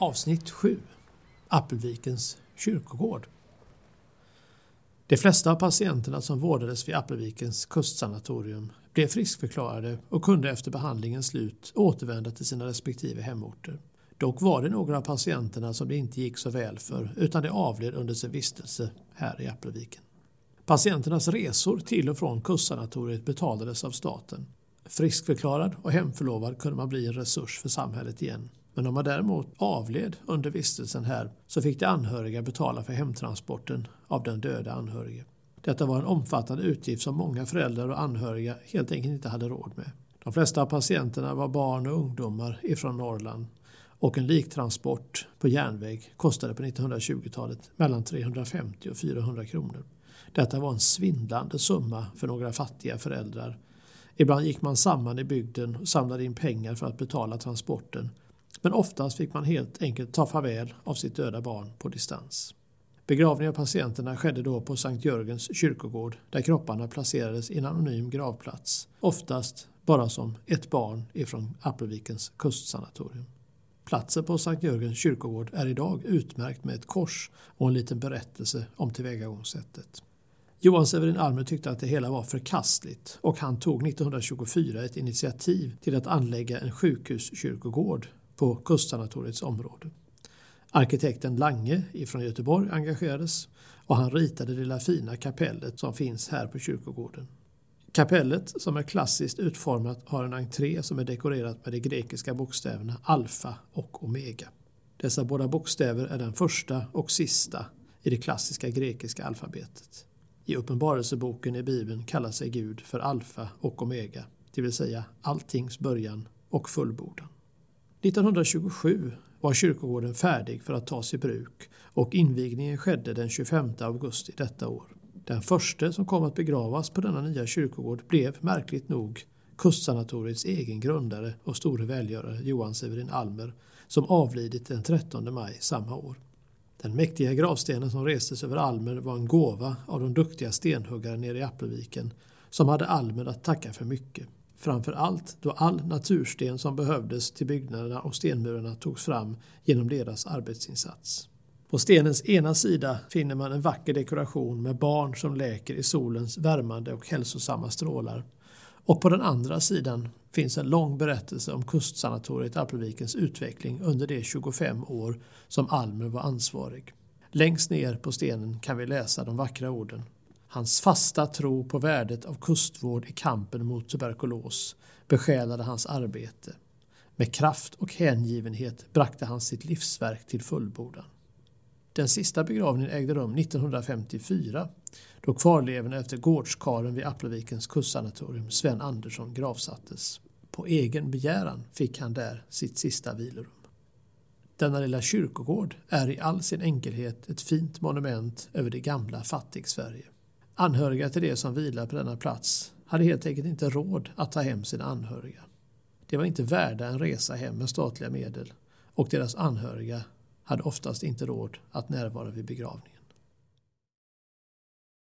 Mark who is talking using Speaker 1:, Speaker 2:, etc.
Speaker 1: Avsnitt 7 Appelvikens kyrkogård De flesta av patienterna som vårdades vid Appelvikens kustsanatorium blev friskförklarade och kunde efter behandlingens slut återvända till sina respektive hemorter. Dock var det några av patienterna som det inte gick så väl för utan de avled under sin vistelse här i Appelviken. Patienternas resor till och från kustsanatoriet betalades av staten. Friskförklarad och hemförlovad kunde man bli en resurs för samhället igen. Men om man däremot avled under vistelsen här så fick de anhöriga betala för hemtransporten av den döda anhörige. Detta var en omfattande utgift som många föräldrar och anhöriga helt enkelt inte hade råd med. De flesta av patienterna var barn och ungdomar ifrån Norrland och en liktransport på järnväg kostade på 1920-talet mellan 350 och 400 kronor. Detta var en svindlande summa för några fattiga föräldrar. Ibland gick man samman i bygden och samlade in pengar för att betala transporten men oftast fick man helt enkelt ta farväl av sitt döda barn på distans. Begravningen av patienterna skedde då på Sankt Jörgens kyrkogård där kropparna placerades i en anonym gravplats, oftast bara som ett barn ifrån Appelvikens kustsanatorium. Platsen på Sankt Jörgens kyrkogård är idag utmärkt med ett kors och en liten berättelse om tillvägagångssättet. Johan Severin Almer tyckte att det hela var förkastligt och han tog 1924 ett initiativ till att anlägga en sjukhuskyrkogård på kustsanatoriets område. Arkitekten Lange från Göteborg engagerades och han ritade det lilla fina kapellet som finns här på kyrkogården. Kapellet som är klassiskt utformat har en entré som är dekorerad med de grekiska bokstäverna alfa och omega. Dessa båda bokstäver är den första och sista i det klassiska grekiska alfabetet. I Uppenbarelseboken i Bibeln kallar sig Gud för alfa och omega, det vill säga alltings början och fullbordan. 1927 var kyrkogården färdig för att tas i bruk och invigningen skedde den 25 augusti detta år. Den första som kom att begravas på denna nya kyrkogård blev märkligt nog kustsanatoriets egen grundare och store välgörare Johan Severin Almer som avlidit den 13 maj samma år. Den mäktiga gravstenen som restes över Almer var en gåva av de duktiga stenhuggare nere i Appelviken som hade Almer att tacka för mycket. Framför allt då all natursten som behövdes till byggnaderna och stenmurarna togs fram genom deras arbetsinsats. På stenens ena sida finner man en vacker dekoration med barn som läker i solens värmande och hälsosamma strålar. Och på den andra sidan finns en lång berättelse om kustsanatoriet Alpervikens utveckling under de 25 år som Almer var ansvarig. Längst ner på stenen kan vi läsa de vackra orden. Hans fasta tro på värdet av kustvård i kampen mot tuberkulos besjälade hans arbete. Med kraft och hängivenhet bragte han sitt livsverk till fullbordan. Den sista begravningen ägde rum 1954 då kvarlevorna efter gårdskaren vid Applevikens kustsanatorium Sven Andersson gravsattes. På egen begäran fick han där sitt sista vilorum. Denna lilla kyrkogård är i all sin enkelhet ett fint monument över det gamla fattig-Sverige. Anhöriga till de som vilar på denna plats hade helt enkelt inte råd att ta hem sina anhöriga. De var inte värda en resa hem med statliga medel och deras anhöriga hade oftast inte råd att närvara vid begravningen.